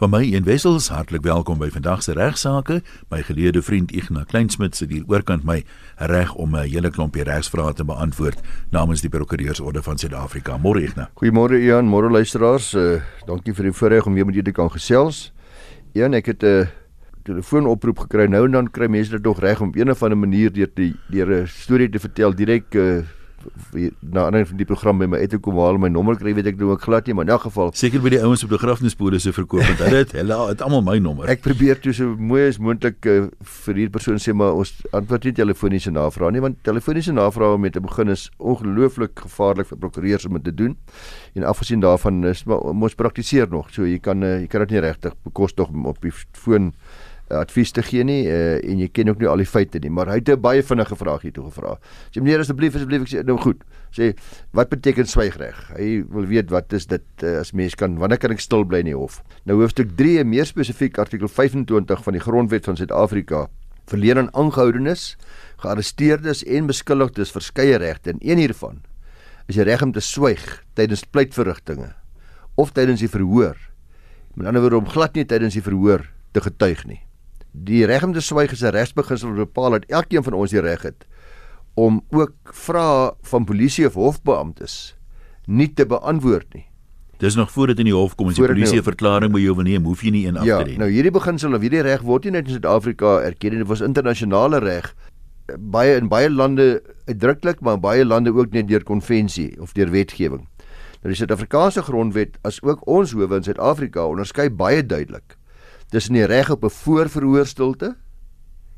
Van my een wessels hartlik welkom by vandag se regsaake. My geleede vriend Ignas Kleinsmid sit hier oorkant my reg om 'n hele klompie regsvrae te beantwoord namens die Prokureursorde van Suid-Afrika. Môre Ignas. Goeiemôre Ian, môre luisteraars. Uh, dankie vir die voorreg om weer met julle te kan gesels. Ian, ek het 'n uh, telefoonoproep gekry. Nou en dan kry mense dit tog reg om op 'n of ander manier deur die deur 'n storie te vertel direk uh, na ander van die program by my uit te kom haal my nommer kry weet ek nou ook glad nie maar in elk geval seker by die ouens op die begrafnispolisse verkoop want hulle het hulle het almal my nommer. Ek probeer toe so mooi as moontlik uh, vir hierdie persoon sê maar ons antwoord nie telefoniese navrae nie want telefoniese navrae om te begin is ongelooflik gevaarlik vir prokureurs om dit te doen. En afgesien daarvan is maar ons praktiseer nog so jy kan uh, jy kan dit nie regtig bekostig om op die foon advies te gee nie uh, en jy ken ook nie al die feite nie maar hy het 'n baie vinnige vraag hier toe gevra. Sê meneer asseblief asseblief ek sê nou goed. Sê wat beteken swygreg? Hy wil weet wat is dit uh, as mens kan wanneer kan ek stil bly in die hof? Nou hoofstuk 3 meer spesifiek artikel 25 van die grondwet van Suid-Afrika verleen aan aangehoudenes, gearresteerdes en beskuldigdes verskeie regte en een hiervan is die reg om te swyg tydens pleitverrigtinge of tydens die verhoor. Met ander woorde om glad nie tydens die verhoor te getuig nie die reg om te swyg is 'n regsbeginsel wat bepaal dat elkeen van ons die reg het om ook vrae van polisie of hofbeamptes nie te beantwoord nie. Dis nog voordat in die hof kom as die polisie 'n verklaring by jou wil neem, hoef jy nie een af ja, te dien. Nou hierdie beginsel of hierdie reg word nie net in Suid-Afrika erken nie, dit was internasionale reg baie in baie lande uitdruklik, maar baie lande ook net deur konvensie of deur wetgewing. Nou die Suid-Afrikaanse grondwet as ook ons howe in Suid-Afrika onderskei baie duidelik tussen die reg op 'n voorverhoor stilte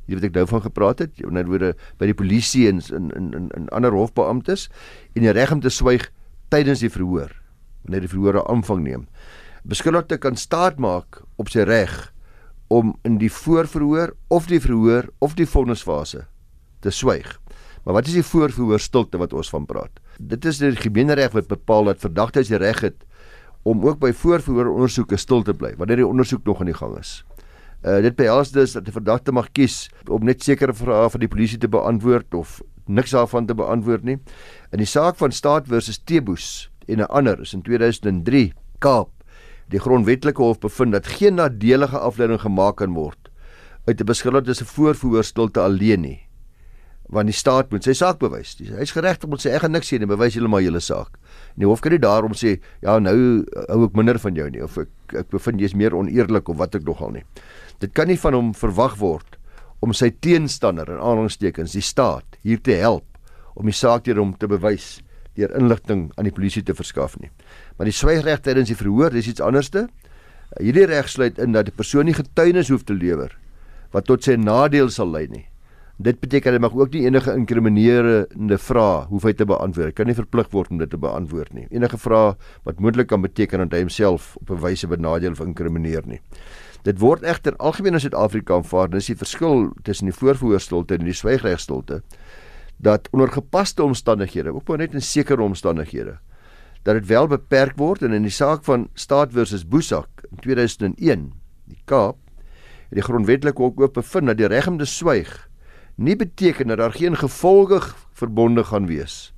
hier wat ek nou van gepraat het onder woorde by die polisie en in in in in ander hofbeamptes en die reg om te swyg tydens die verhoor wanneer die verhoor aanvang neem. Beskuldigde kan staat maak op sy reg om in die voorverhoor of die verhoor of die vonnisfase te swyg. Maar wat is die voorverhoor stilte wat ons van praat? Dit is die gemeenereg wat bepaal dat verdagtes die reg het om ook by voorverhoor ondersoeke stil te bly wanneer die ondersoek nog aan die gang is. Uh dit behels dus dat die verdagte mag kies om net sekere vrae van die polisie te beantwoord of niks daarvan te beantwoord nie. In die saak van Staat versus Teboes en 'n ander is in 2003 Kaap die grondwetlike hof bevind dat geen nadelige afleiding gemaak kan word uit 'n beskuldigde se voorverhoor stilte alleen nie want die staat moet sy saak bewys. Hy's geregtig om te sê ek gaan niks sê nie, bewys julle maar julle saak. En die hof kan nie daarom sê ja, nou eh, hou ek minder van jou nie of ek ek bevind jy's meer oneerlik of wat ek nogal nie. Dit kan nie van hom verwag word om sy teenstander in aanhalingstekens die staat hier te help om die saak teen hom te bewys deur inligting aan die polisie te verskaf nie. Maar die swygreg tydens die verhoor, dis iets anderste. Hierdie reg sluit in dat die persoon nie getuienis hoef te lewer wat tot sy nadeel sal lei nie. Dit beteken hy mag ook nie enige inkriminerende vrae hoef hy te beantwoord. Hy kan nie verplig word om dit te beantwoord nie. Enige vrae wat moontlik kan beteken dat hy homself op 'n wyse benadeel of inkrimineer nie. Dit word egter algemeen in Suid-Afrika aanvaar, dis die verskil tussen die voorverhoorstilte en die swygregstilte dat onder gepaste omstandighede, ook maar net in sekere omstandighede, dat dit wel beperk word en in die saak van Staat versus Boesak in 2001, die Kaap, het die grondwetlike hof ook bevind dat die reg om te swyg nie beteken dat daar geen gevolge verbonde gaan wees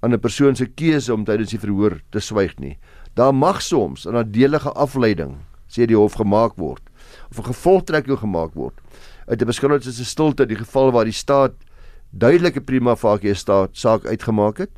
aan 'n persoon se keuse om tydens die verhoor te swyg nie. Daar mag soms 'n nadelige afleiding, sê die hof gemaak word of 'n gevolgtrekking gemaak word uit 'n beskuldigde se stilte die geval waar die staat duidelike prima facie staat saak uitgemaak het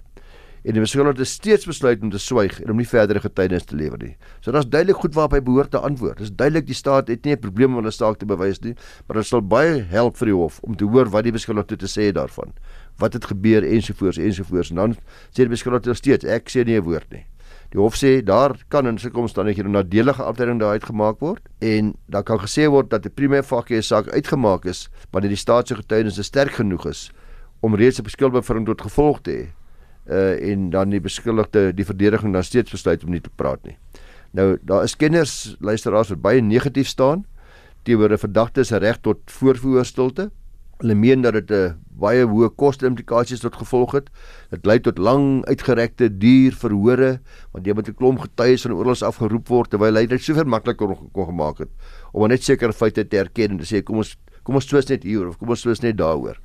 en die beskuldigde steeds besluit om te swyg en om nie verdere getuienis te lewer nie. So daar's duidelik goed waarop hy behoort te antwoord. Dis duidelik die staat het nie 'n probleem om hulle saak te bewys nie, maar dit sal baie help vir die hof om te hoor wat die beskuldigde te sê daarvan. Wat het gebeur ensovoorts ensovoorts en dan sê die beskuldigde steeds ek sê nie 'n woord nie. Die hof sê daar kan in sulke omstandighede 'n nadelige afdeling daar uitgemaak word en daar kan gesê word dat 'n primêre facie saak uitgemaak is wanneer die staat se getuienis sterk genoeg is om reeds 'n beskuldiging tot gevolg te hê uh en dan die beskuldigde die verdediging dan steeds besluit om nie te praat nie. Nou daar is kenners luisteraars wat baie negatief staan teenoor 'n verdagte se reg tot voorverhoorstilte. Hulle meen dat dit 'n baie hoë koste implikasies tot gevolg het. Dit lei tot lang uitgerekte duur verhore want jy moet 'n klomp getuies van oorlogs afgeroep word terwyl hy dit soveel makliker kon gemaak het om net sekere feite te erken en te sê kom ons kom ons twis net hier of kom ons twis net daaroor.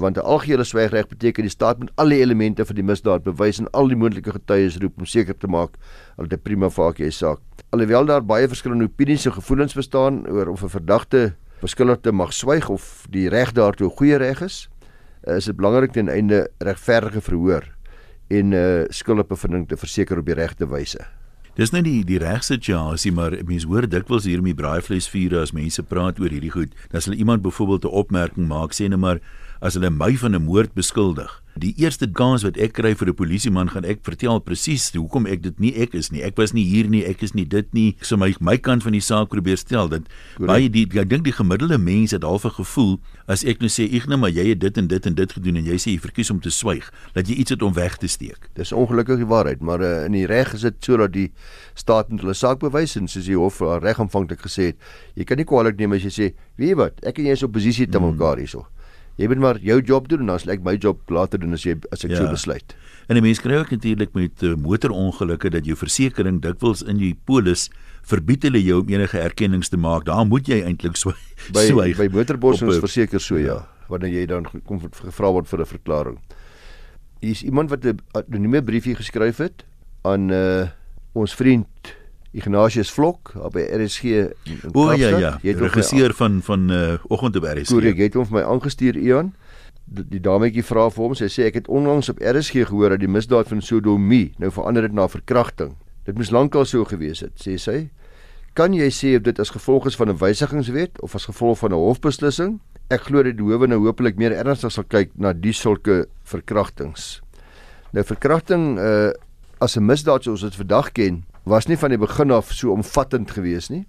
Want 'n algehele swygreg beteken die staat moet al die elemente van die misdaad bewys en al die moontlike getuies roep om seker te maak dat dit prima facie saak. Alhoewel daar baie verskillende opinies en gevoelens bestaan oor of 'n verdagte beskuldigde mag swyg of die reg daartoe 'n goeie reg is, is dit belangrik ten einde regverdige verhoor en 'n uh, skuldbevinding te verseker op die regte wyse. Dis nou die die regsituasie, maar mense hoor dikwels hier met braaivleisvure as mense praat oor hierdie goed. Dan sal iemand byvoorbeeld 'n opmerking maak sê net maar as hulle my van 'n moord beskuldig. Die eerste kans wat ek kry vir 'n polisieman gaan ek vertel presies hoekom ek dit nie ek is nie. Ek was nie hier nie, ek is nie dit nie. So my my kant van die saak probeer stel dat baie die ek dink die gemiddelde mens het half 'n gevoel as ek nou sê ek nou maar jy het dit en dit en dit gedoen en jy sê jy verkies om te swyg, dat jy iets het om weg te steek. Dis ongelukkig die waarheid, maar uh, in die reg is dit so dat die staat moet hulle saak bewys en soos die hof reg aanvanklik gesê het, jy kan nie kwaadlik neem as jy sê, "Weet jy wat, ek en jy is op posisie te hmm. mekaar hierso." Jy moet maar jou job doen en dan sal ek my job later doen as jy as ek ja. so besluit. En 'n mens kry ook natuurlik met uh, motorongelukke dat jou versekerings dikwels in jou polis verbied hulle jou om enige erkennings te maak. Daar moet jy eintlik so by so by motorborsings verseker so ja, ja wanneer jy dan kom gevra word vir 'n verklaring. Hier is iemand wat 'n anonieme briefie geskryf het aan uh, ons vriend Ignatius Vlok op by RSG. O ja ja, jy het regisseur van van uh oggend op RSG. Korrek, jy het hom vir my aangestuur Ian. Die, die dametjie vra vir hom, sy sê ek het onlangs op RSG gehoor dat die misdaad van sodomie nou verander het na verkrachting. Dit moes lankal so gewees het, sê sy. Kan jy sê of dit as gevolg is van 'n wysigingswet of as gevolg van 'n hofbeslissing? Ek glo dat die howe nou hopelik meer ernstig sal kyk na die sulke verkrachtings. Nou verkrachting uh as 'n misdaad soos ons dit vandag ken, was nie van die begin af so omvattend gewees nie.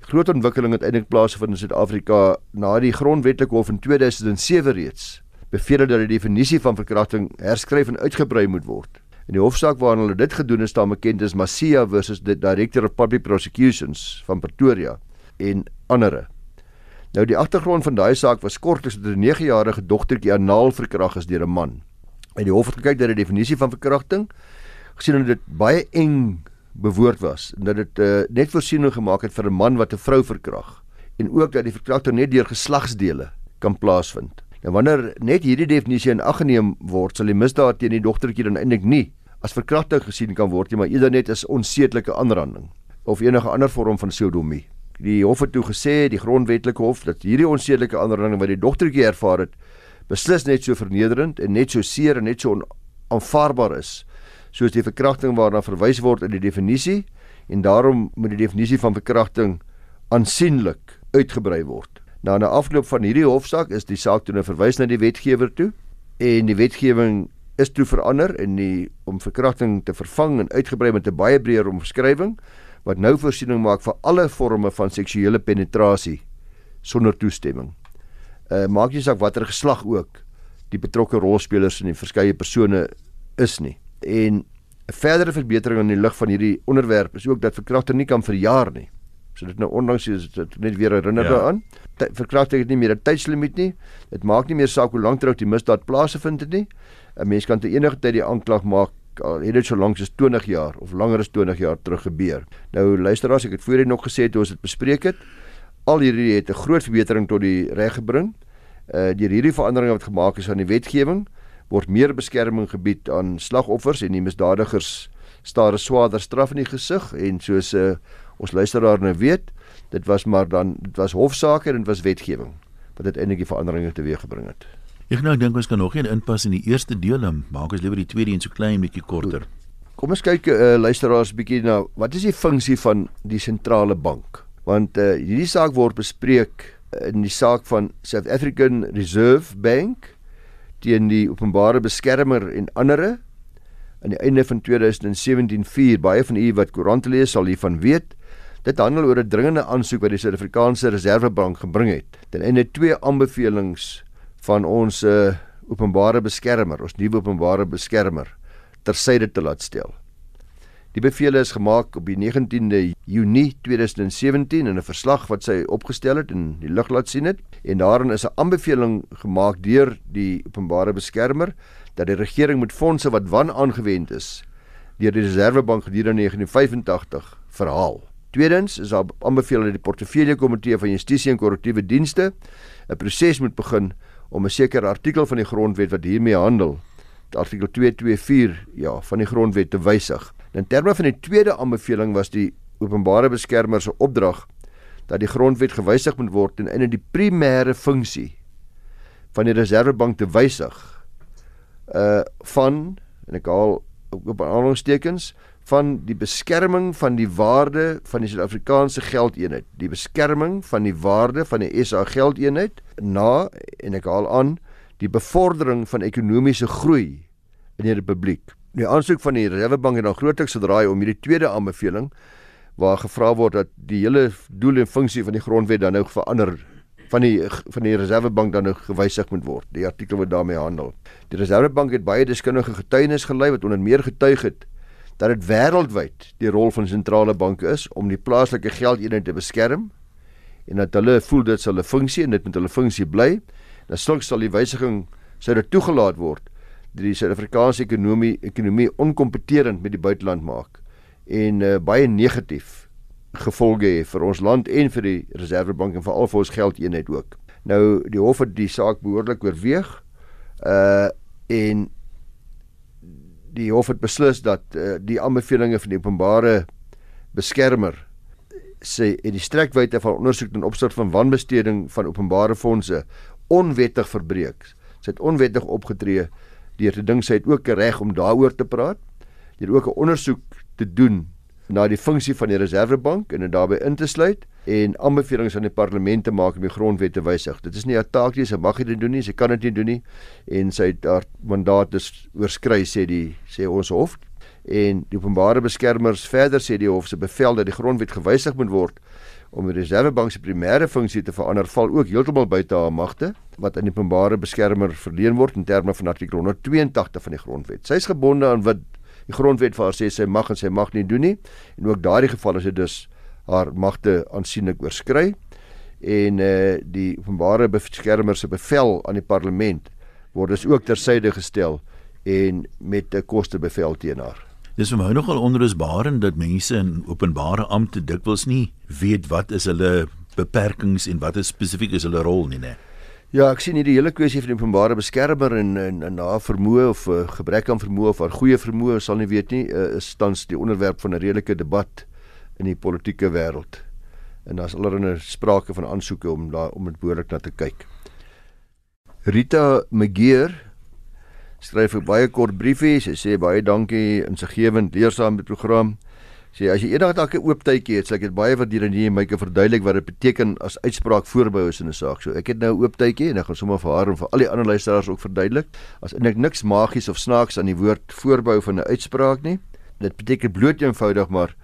Die groot ontwikkeling het eintlik plaasgevind in Suid-Afrika na die grondwetlike hof in 2007 reeds beveel dat die definisie van verkrachting herskryf en uitgebrei moet word. In die hofsaak waarin hulle dit gedoen het, staan bekend as Masia versus the Director of Public Prosecutions van Pretoria en ander. Nou die agtergrond van daai saak was kort as 'n 9-jarige dogtertjie anaal verkragt is deur 'n man. En die hof het gekyk dat die definisie van verkrachting gesien het dit baie eng bewoord was en dat dit uh, net voorsiening gemaak het vir 'n man wat 'n vrou verkrag en ook dat die verkrachting net deur geslagsdele kan plaasvind. Nou wanneer net hierdie definisie in ag geneem word, sal die misdaad teen die dogtertjie dan eintlik nie as verkrachting gesien kan word nie, maar eerder net as onsedelike aanranding of enige ander vorm van sodomie. Die hof het toe gesê, die grondwetlike hof, dat hierdie onsedelike aanranding wat die dogtertjie ervaar het, beslis net so vernederend en net so seer en net so onaanvaarbaar is soos die verkrachting waarna verwys word in die definisie en daarom moet die definisie van verkrachting aansienlik uitgebrei word. Na 'n afloop van hierdie hofsaak is die saak toe nou verwys na die wetgewer toe en die wetgewing is toe verander en die om verkrachting te vervang en uitgebrei met 'n baie breër omskrywing wat nou voorsiening maak vir alle forme van seksuele penetrasie sonder toestemming. Uh maak nie saak watter geslag ook die betrokke rolspelers en die verskeie persone is nie. En 'n verdere verbetering in die lig van hierdie onderwerp is ook dat verkrachting nie kan verjaar nie. So dit nou ondanks is dit net weer herinner ja. daaraan. Verkrachting het nie meer 'n tydslimiet nie. Dit maak nie meer saak hoe lank terug die misdaad plaasgevind het nie. 'n Mens kan te enige tyd die aanklag maak al het dit so lank as 20 jaar of langer as 20 jaar terug gebeur. Nou luisteraars, ek het voorheen nog gesê toe ons dit bespreek het, al hierdie het 'n groot verbetering tot die reg gebring. Uh deur hierdie veranderinge wat gemaak is aan die wetgewing, word meer beskerming gebied aan slagoffers en die misdadigers staar 'n swaarder straf in die gesig en soos uh, ons luisteraar nou weet, dit was maar dan dit was hofsaake en dit was wetgewing wat uiteindelik die veranderinge teweeggebring het. Ek nou dink ons kan nog geen inpas in die eerste deel en maak ons liewer die tweede een so klein bietjie korter. Kom ons kyk uh, luisteraars bietjie na wat is die funksie van die sentrale bank? Want uh, hierdie saak word bespreek in die saak van South African Reserve Bank teen die openbare beskermer en andere. Aan die einde van 2017 baie van u wat koerante lees sal hiervan weet dit handel oor 'n dringende aansoek wat die Suid-Afrikaanse Reservebank gebring het. Ten einde twee aanbevelings van ons uh, openbare beskermer ons nuwe openbare beskermer tersyde te laat stel. Die bevele is gemaak op die 19de Junie 2017 in 'n verslag wat sy opgestel het en die lig laat sien het en daarin is 'n aanbeveling gemaak deur die openbare beskermer dat die regering moet fondse wat wan aangewend is deur die Reservebank gedurende 1985 verhaal. Tweedens is daar aanbeveel dat die portefeulje komitee van justisie en korrektiewe dienste 'n proses moet begin om 'n sekere artikel van die grondwet wat hiermee handel, artikel 224 ja, van die grondwet te wysig. In terme van die tweede aanbeveling was die openbare beskermer se opdrag dat die grondwet gewysig moet word en in die primêre funksie van die reservebank te wysig uh van en ek haal op aanhalingstekens van die beskerming van die waarde van die Suid-Afrikaanse geldeenheid, die beskerming van die waarde van die SA geldeenheid na en ek haal aan die bevordering van ekonomiese groei in die republiek. Die aansoek van die Reservebank het dan grootliks gedraai om hierdie tweede aanbeveling waar gevra word dat die hele doel en funksie van die grondwet dan nou verander van die van die Reservebank dan nou gewysig moet word. Die artikel wat daarmee handel. Die Reservebank het baie deskundige getuienis gelei wat onder meer getuig het dat dit wêreldwyd die rol van sentrale banke is om die plaaslike geldeenheid te beskerm en dat hulle voel dit sal 'n funksie en dit moet hulle funksie bly. Dan sulks sal die wysiging sou dit toegelaat word dat die Suid-Afrikaanse ekonomie ekonomie onkompeterend met die buiteland maak en uh, baie negatief gevolge hê vir ons land en vir die Reservebank en veral vir ons geldeenheid ook. Nou die hof het die saak behoorlik oorweeg. Uh en die hof het beslis dat uh, die aanbevelings van die openbare beskermer sê in die strekwyte van ondersoek ten opsigte van wanbesteding van openbare fondse onwettig verbreek. Sy het onwettig opgetree deur te dink sy het ook 'n reg om daaroor te praat. Deur ook 'n ondersoek te doen na die funksie van die Reservebank en dit daarbey in te sluit en aanbevelings aan die parlement te maak om die grondwet te wysig. Dit is nie 'n taak nie, sy mag dit doen nie, sy kan dit nie doen nie en sy het haar mandaat dus oorskry sê die sê ons hof en die openbare beskermers verder sê die hof se bevel dat die grondwet gewysig moet word om die Reservebank se primêre funksie te verander val ook heeltemal buite haar magte wat aan die openbare beskermer verleen word in terme van artikel 182 van die grondwet. Sy is gebonde aan wat die grondwet vir haar sê sy mag en sy mag nie doen nie en ook daardie geval is dit dus haar magte aansienlik oorskry en eh uh, die openbare beskermer se bevel aan die parlement word dus ook tersyde gestel en met 'n koste bevel teen haar. Dis vir my nogal onrusbarend dat mense in openbare ampte dikwels nie weet wat is hulle beperkings en wat is spesifiek is hulle rol nie, né? Nee. Ja, ek sien hierdie hele kwessie van die openbare beskermer en en haar vermoë of uh, gebrek aan vermoë of haar goeie vermoë sal nie weet nie, uh, is tans die onderwerp van 'n redelike debat in die politieke wêreld. En daar's allerlei sprake van aansoeke om daar om dit behoorlik na te kyk. Rita Megeer skryf 'n baie kort briefie. Sy sê baie dankie in sy gewend leersame program sê as jy eendag dalk 'n oop tydjie het, sal ek dit baie waardeer en jy my kan verduidelik wat dit beteken as uitspraak voorbou is in 'n saak. So ek het nou 'n oop tydjie en ek gaan sommer vir haar en vir al die ander luisteraars ook verduidelik. As eintlik niks magies of snaaks aan die woord voorbou van 'n uitspraak nie. Dit beteken bloot eenvoudig maar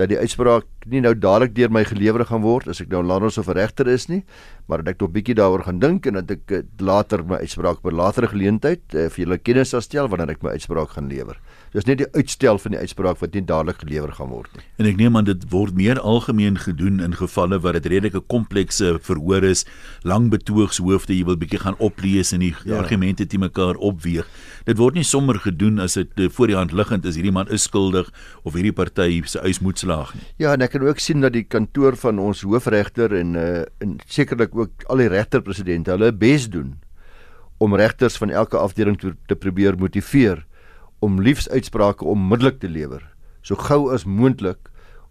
dat die uitspraak nie nou dadelik deur my gelewer gaan word as ek nou landros of regter is nie, maar dat ek tog bietjie daaroor gaan dink en dat ek later my uitspraak 'n latere geleentheid uh, vir julle kennis sal stel wanneer ek my uitspraak gaan lewer. Dis net die uitstel van die uitspraak wat nie dadelik gelewer gaan word nie. En ek neem aan dit word meer algemeen gedoen in gevalle waar dit redelike komplekse verhoor is, lang betoogshoofde jy wil bietjie gaan oplees en die ja. argumente te mekaar opweeg. Dit word nie sommer gedoen as dit eh, voor die hand liggend is hierdie man is skuldig of hierdie party se eis moet slaag nie. Ja, en ek kan ook sien dat die kantoor van ons hoofregter en uh en sekerlik ook al die regterpresidente hulle bes doen om regters van elke afdeling te, te probeer motiveer om liefsuitsprake onmiddellik te lewer so gou as moontlik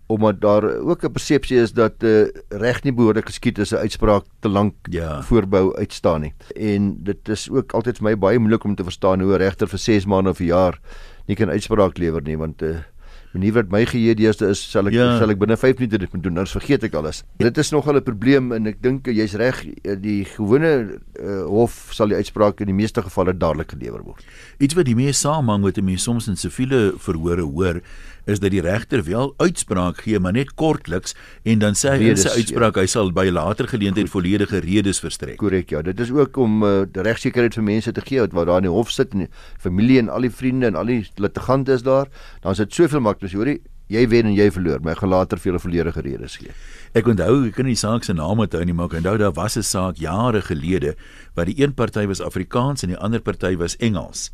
omdat daar ook 'n persepsie is dat uh, reg nie behoorlik geskied as 'n uitspraak te lank ja. voorbou uitstaan nie en dit is ook altyd vir my baie moeilik om te verstaan hoe 'n regter vir 6 maande of 'n jaar nie kan uitspraak lewer nie want uh, manier wat my geheue deesde is sal ek ja. sal ek binne 5 minute dit moet doen. Anders vergeet ek alles. Dit is nogal 'n probleem en ek dink jy's reg die gewone uh, hof sal die uitspraak in die meeste gevalle dadelik gelewer word. Iets wat die mees saamhang met 'n mens soms in siviele verhore hoor, is dat die regter wel uitspraak gee, maar net kortliks en dan sê hy in sy uitspraak ja. hy sal by later geleentheid volledige redes verstrek. Korrek, ja. Dit is ook om uh, die regsekerheid vir mense te gee wat daar in die hof sit en die familie en al die vriende en al die litigante is daar. Dan is dit soveel makliker, hoorie, jy wen en jy verloor, maar ek gaan later vir julle volledige redes gee. Ek onthou, ek kan nie saak se naam onthou nie, maar ek onthou daar was 'n saak jare gelede waar die een party was Afrikaans en die ander party was Engels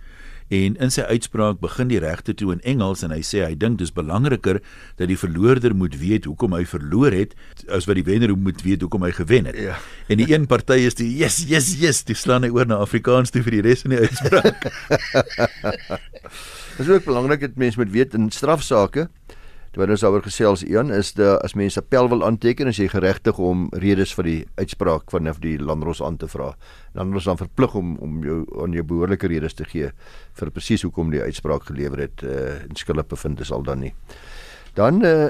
En in sy uitspraak begin die regte toe in Engels en hy sê hy dink dis belangriker dat die verloorder moet weet hoekom hy verloor het as wat die wenner moet weet hoekom hy gewen het. Ja. En die een party is die yes yes yes, dis slaan hy oor na Afrikaans toe vir die res van die uitspraak. Dit is ook belangrik dat mense moet weet in strafsaake wat ons daaroor gesels een is dat as mense appel wil aanteken as jy geregtig om redes vir die uitspraak van die landros aan te vra is dan verplig om om jou aan jou behoorlike redes te gee vir presies hoekom die uitspraak gelewer het uh, en skuldig bevind is al dan nie. Dan uh,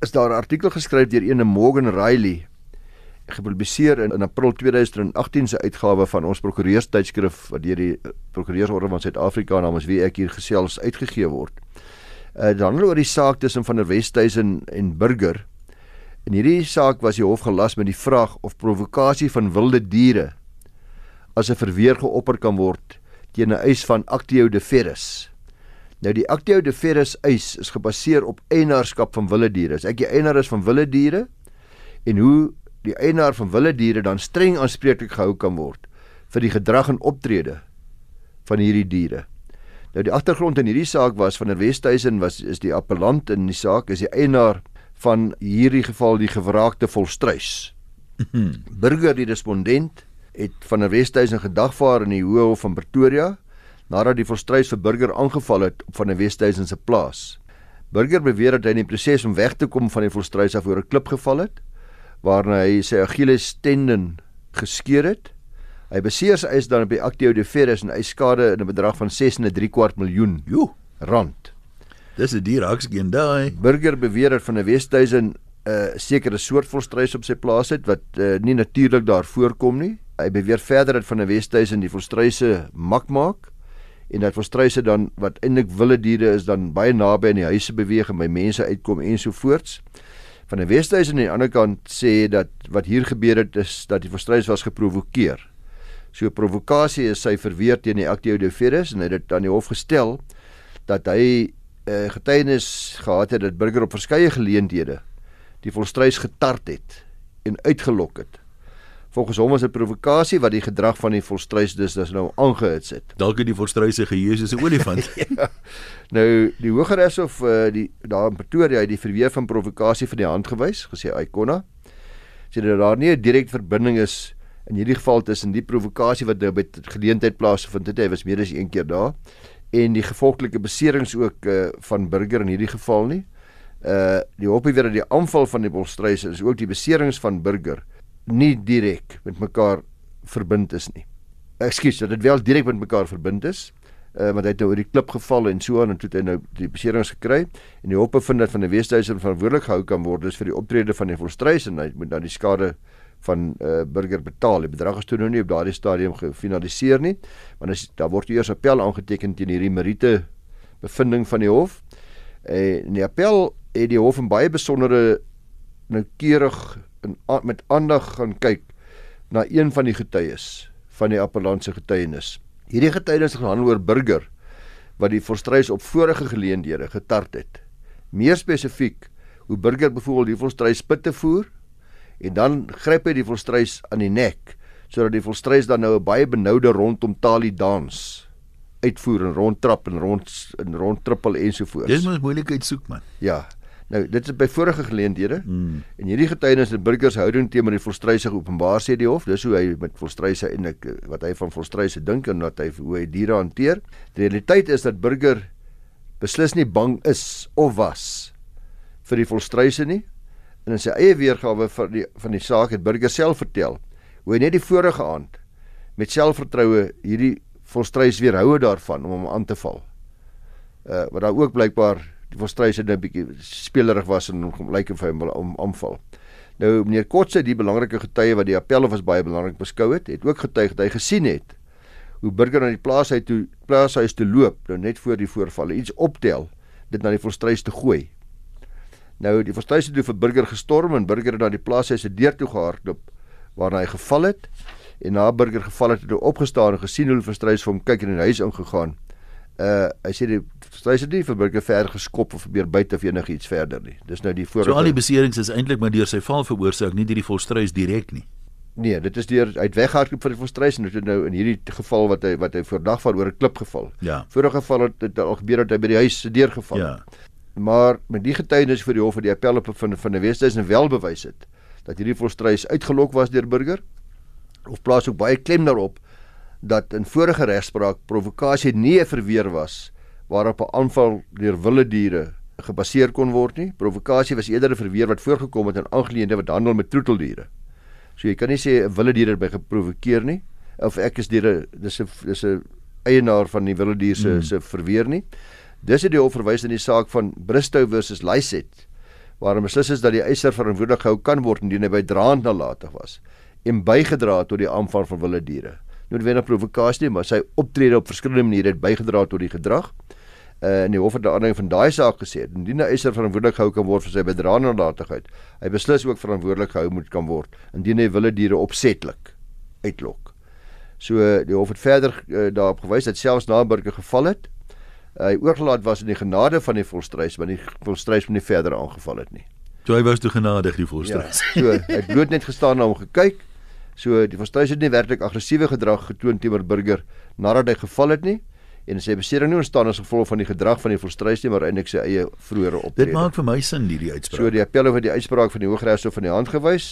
is daar 'n artikel geskryf deur ene Morgan Riley gepubliseer in, in April 2018 se uitgawe van ons prokureurstydskrif wat deur die prokureursorde van Suid-Afrika namens wie ek hier gesels uitgegee word Uh, dan oor die saak tussen van der Westhuizen en Burger. In hierdie saak was die hof gelas met die vraag of provokasie van wilde diere as 'n verweer geopper kan word teen 'n eis van Actio de Ferris. Nou die Actio de Ferris eis is gebaseer op eienaarskap van wilde diere. As ek die eienaar is van wilde diere en hoe die eienaar van wilde diere dan streng aanspreeklik gehou kan word vir die gedrag en optrede van hierdie diere. Nou die agtergrond in hierdie saak was van der Westhuizen was is die appellant in die saak is die eienaar van hierdie geval die gewraakte volstruis. Burger die respondent het van der Westhuizen gedagvaar in die Hoë Hof van Pretoria nadat die volstruis vir Burger aangeval het op van der Westhuizen se plaas. Burger beweer dat hy in die proses om weg te kom van die volstruis af oor 'n klip geval het waarna hy sy Achilles tendon geskeur het Hy beseer sy eis dan op die Actio de Ferris en hy skade in 'n bedrag van 6.3 kwart miljoen jo rand. Dis 'n dier aks geen daai. Burger beweer dat van 'n Westhuizen 'n uh, sekere soort volstruis op sy plaas het wat uh, nie natuurlik daar voorkom nie. Hy beweer verder dat van 'n Westhuizen die volstruise mak maak en dat volstruise dan wat eintlik wilde diere is dan baie naby aan die huise beweeg en by mense uitkom en so voorts. Van 'n Westhuizen aan die ander kant sê dat wat hier gebeur het is dat die volstruis was geprovokeer So provokasie is sy verweer teen die Actio de Ferris en hy het dit aan die hof gestel dat hy uh, eh, getuienis gehad het dat burger op verskeie geleenthede die volstruis getart het en uitgelok het. Volgens hom was dit provokasie wat die gedrag van die volstruis dus dus nou aangehits het. Dalk het die volstruis se geheue soos 'n olifant. ja. Nou die Hogeres of uh, die daar in Pretoria het die verweer van provokasie vir die hand gewys, gesê Icona. Sê dat daar nie 'n direkte verbinding is in hierdie geval tussen die provokasie wat nou by geleentheid plaasvind het, hy was meer as een keer daar en die gevolglike beserings ook uh, van burger in hierdie geval nie. Uh die hoop weer dat die aanval van die bolstruise is ook die beserings van burger nie direk met mekaar verbind is nie. Ekskuus, dat dit wel direk met mekaar verbind is. Uh want hy het nou oor die klip geval en so aan en toe het hy nou die beserings gekry en die hoop bevind dat van die Wesduiser verantwoordelik gehou kan word dus vir die optrede van die volstruise en hy moet dan die skade van uh, burger betaal. Die bedrag is toe nou nie op daardie stadium gefinaliseer nie, want as daar word eers appel aangeteken teen hierdie meriete bevinding van die hof. En die appel het die hof in baie besondere noukeurig en met aandag gaan kyk na een van die getuies van die appellantse getuienis. Hierdie getuienis gaan oor burger wat die volstruis op vorige geleenthede getart het. Meer spesifiek hoe burger byvoorbeeld die volstruis pit te voer en dan gryp hy die volstruis aan die nek sodat die volstruis dan nou 'n baie benoude rondom talie dans uitvoer en rondtrap en rond en rondtrippel ensovoorts. Dis mos moeilikheid soek man. Ja. Nou dit is by vorige geleenthede hmm. en hierdie getuienis en burgers houding teenoor die volstruise openbaar sê die hof. Dis hoe hy met volstruise en ek wat hy van volstruise dink en wat hy hoe hy diere hanteer. Die realiteit is dat burger beslis nie bang is of was vir die volstruise nie en in sy eie weergawe van die van die saak het burger self vertel hoe hy net die vorige aand met selfvertroue hierdie volstruis weerhoue daarvan om hom aan te val. Uh wat daar ook blykbaar die volstruis het 'n bietjie spelerig was en hom lyk of hy hom om aanval. Nou meneer Kotse, die belangrike getuie wat die appel was baie belangrik beskou het, het ook getuig dat hy gesien het hoe burger na die plaas hy toe plaas hy is te loop, nou net voor die voorvalle iets optel, dit na die volstruis te gooi. Nou die volstruis het vir burger gestorm en burger het na die plaas hy se deur toe gehardloop waarna hy geval het en na burger geval het het hy opgestaan en gesien hoe die volstruis vir hom kyk en in die huis ingegaan. Uh hy sê die volstruis het nie vir burger ver geskop of probeer buite of enigiets verder nie. Dis nou die voor So al die beserings is eintlik maar deur sy val veroorsaak, nie deur die volstruis direk nie. Nee, dit is deur uit weghardloop van die volstreis en dit het nou in hierdie geval wat hy wat hy voordag van oor 'n klip geval. Ja. Vorige geval het dit al gebeur dat hy by die huis se deur geval het. Ja. Maar met die getuienis vir die hof wat die appel op van van die Wesduisen wel bewys het dat hierdie volstreis uitgelok was deur burger of plaas ook baie klem daarop dat in vorige regspraak provokasie nie 'n verweer was waarop 'n aanval deur wilde diere gebaseer kon word nie. Provokasie was eerder 'n verweer wat voorgekom het in aangeleenthede wat handel met troeteldiere. So jy kan nie sê 'n wilde dier het by geprovokeer nie of ek is diere dis 'n dis 'n eienaar van die wilde dier se mm. se verweer nie. Dis het die hof verwys in die saak van Bristow versus Lyset waarom beslis is dat die eiser verantwoordelik gehou kan word indien hy by draand nalatig was en bygedra het tot die aanval van wilde diere. Noodwendig provokasie maar sy optrede op verskillende maniere het bygedra tot die gedrag uh, in die hof het die aanleiding van daai saak gesê indien 'n eiser verantwoordelik gehou kan word vir sy bedraannadigheid, hy beslis ook verantwoordelik gehou moet kan word indien hy wilde diere opsetlik uitlok. So die hof het verder uh, daarop gewys dat selfs na burger geval het, hy oorgelaat was in die genade van die volstrys, maar die volstrys moet nie verder aangeval het nie. So hy was toe genadig die volstrys. Ja, so hy bloot net gestaan en hom gekyk. So die volstrys het nie werklik aggressiewe gedrag getoon teenoor burger nadat hy geval het nie en sy besering nie ontstaan as gevolg van die gedrag van die volstruis nie maar eintlik sy eie vroeëre optrede. Dit maak vir my sin hierdie uitspraak. So die appel oor die uitspraak van die Hooggeregshof van die hand gewys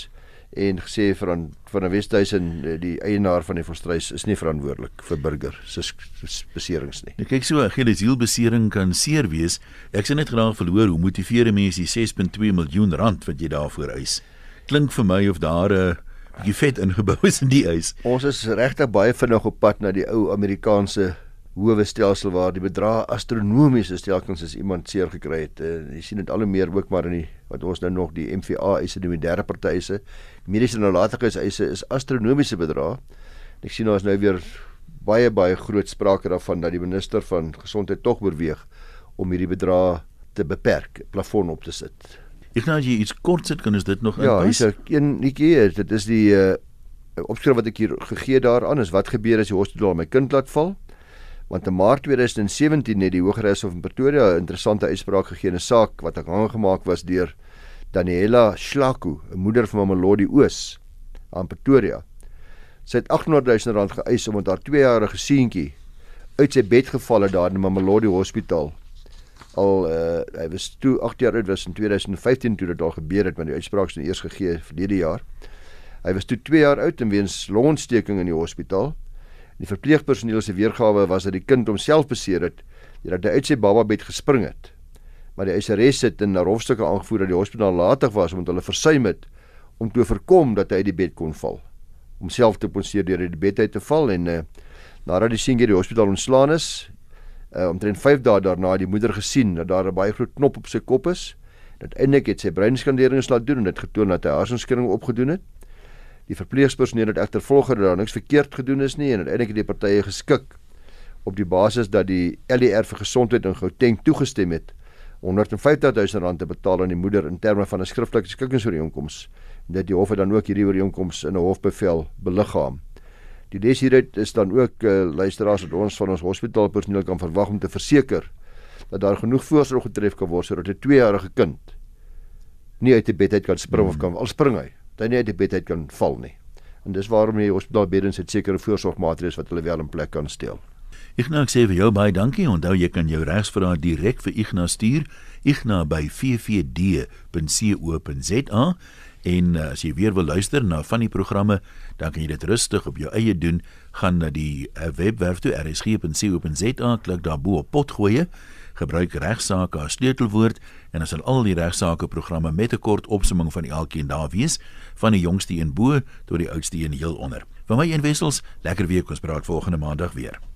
en gesê van van 'n Wesduisen die eienaar van die volstruis is nie verantwoordelik vir burger se beserings nie. Ek kyk so, gele sielbesering kan seer wees. Ek sien net graag verloor hoe motiveer mense die 6.2 miljoen rand wat jy daarvoor eis. Klink vir my of daar 'n bietjie vet ingebou is in die eis. Ons is regtig baie vinnig op pad na die ou Amerikaanse howe stelsel waar die bedrag astronomiese stelkens as iemand seer gekry het. Uh, jy sien dit al hoe meer ook maar in die wat ons nou nog die MVA eise met derde partye se mediese nalatigheid eise is astronomiese bedrag. Ek sien ons nou weer baie baie groot sprake daarvan dat die minister van gesondheid tog oorweeg om hierdie bedrag te beperk, plafon op te sit. Ek nou jy iets kort sit kan ons dit nog Ja, hier's 'n een netjie, dit is die uh, opskrif wat ek hier gegee daaraan is wat gebeur as die hospitaal my kind laat val want in Maart 2017 het die Hooggeregshof in Pretoria 'n interessante uitspraak gegee in 'n saak wat aangemaak was deur Daniela Schlaku, 'n moeder van Mamelodi Oos aan Pretoria. Sy het 800 000 rand geëis omdat haar 2-jarige seentjie uit sy bed geval het daar in Mamelodi Hospitaal. Al uh, hy was toe 8 jaar oud was in 2015 toe dit daar gebeur het, want die uitspraak is nou eers gegee verlede jaar. Hy was toe 2 jaar oud en weens longontsteking in die hospitaal. Die verpleegpersoneel se weergawe was dat die kind homself beseer het deurdat hy uit sy bababed gespring het. Maar die eiseres het in 'n hofstukke aangevoer dat die hospitaal latig was omdat hulle versuim het om te voorkom dat hy uit die bed kon val. Homself te ponseer deur uit die bed uit te val en uh, nadat die seentjie die hospitaal ontslaan is, uh, omtrent 5 dae daarna het die moeder gesien dat daar 'n baie groot knop op sy kop is. Dat eintlik het sy breinskandering laat doen en dit getoon dat hy hersenskudding opgedoen het. Die verpleegspersoneel het egter volger dat daar niks verkeerd gedoen is nie en uiteindelik het die partye geskik op die basis dat die LER vir gesondheid in Gauteng toegestem het 150 000 rand te betaal aan die moeder in terme van 'n skriftelike skikkingsooreenkoms en dat die hof dan ook hierdie ooreenkoms in 'n hofbevel beliggaam. Die les hieruit is dan ook uh, luisteraars wat ons van ons hospitaalpersoneel kan verwag om te verseker dat daar genoeg voorsorg getref kan word sodat 'n 2-jarige kind nie uit die bed uit kan spring hmm. of kan al spring hy dat nie uit die bed uit kan val nie. En dis waarom die hospitaalbeddens het sekere voorsorgmaatreëls wat hulle wel in plek kan stel. Ignas sê vir jou baie dankie. Onthou jy kan jou regsvrae direk vir Ignas stuur. Ignas by ffd.co.za en uh, as jy weer wil luister na van die programme, dan kan jy dit rustig op jou eie doen. Gaan na die uh, webwerf toe rsg.co.za, klik daar bo op potgoeie gebruik regsaake as sleutelwoord en as al die regsaake programme met 'n kort opsomming van elkeen daar wees van die jongste een bo tot die oudste een heel onder. Van my een wissels, lekker week ons praat volgende maandag weer.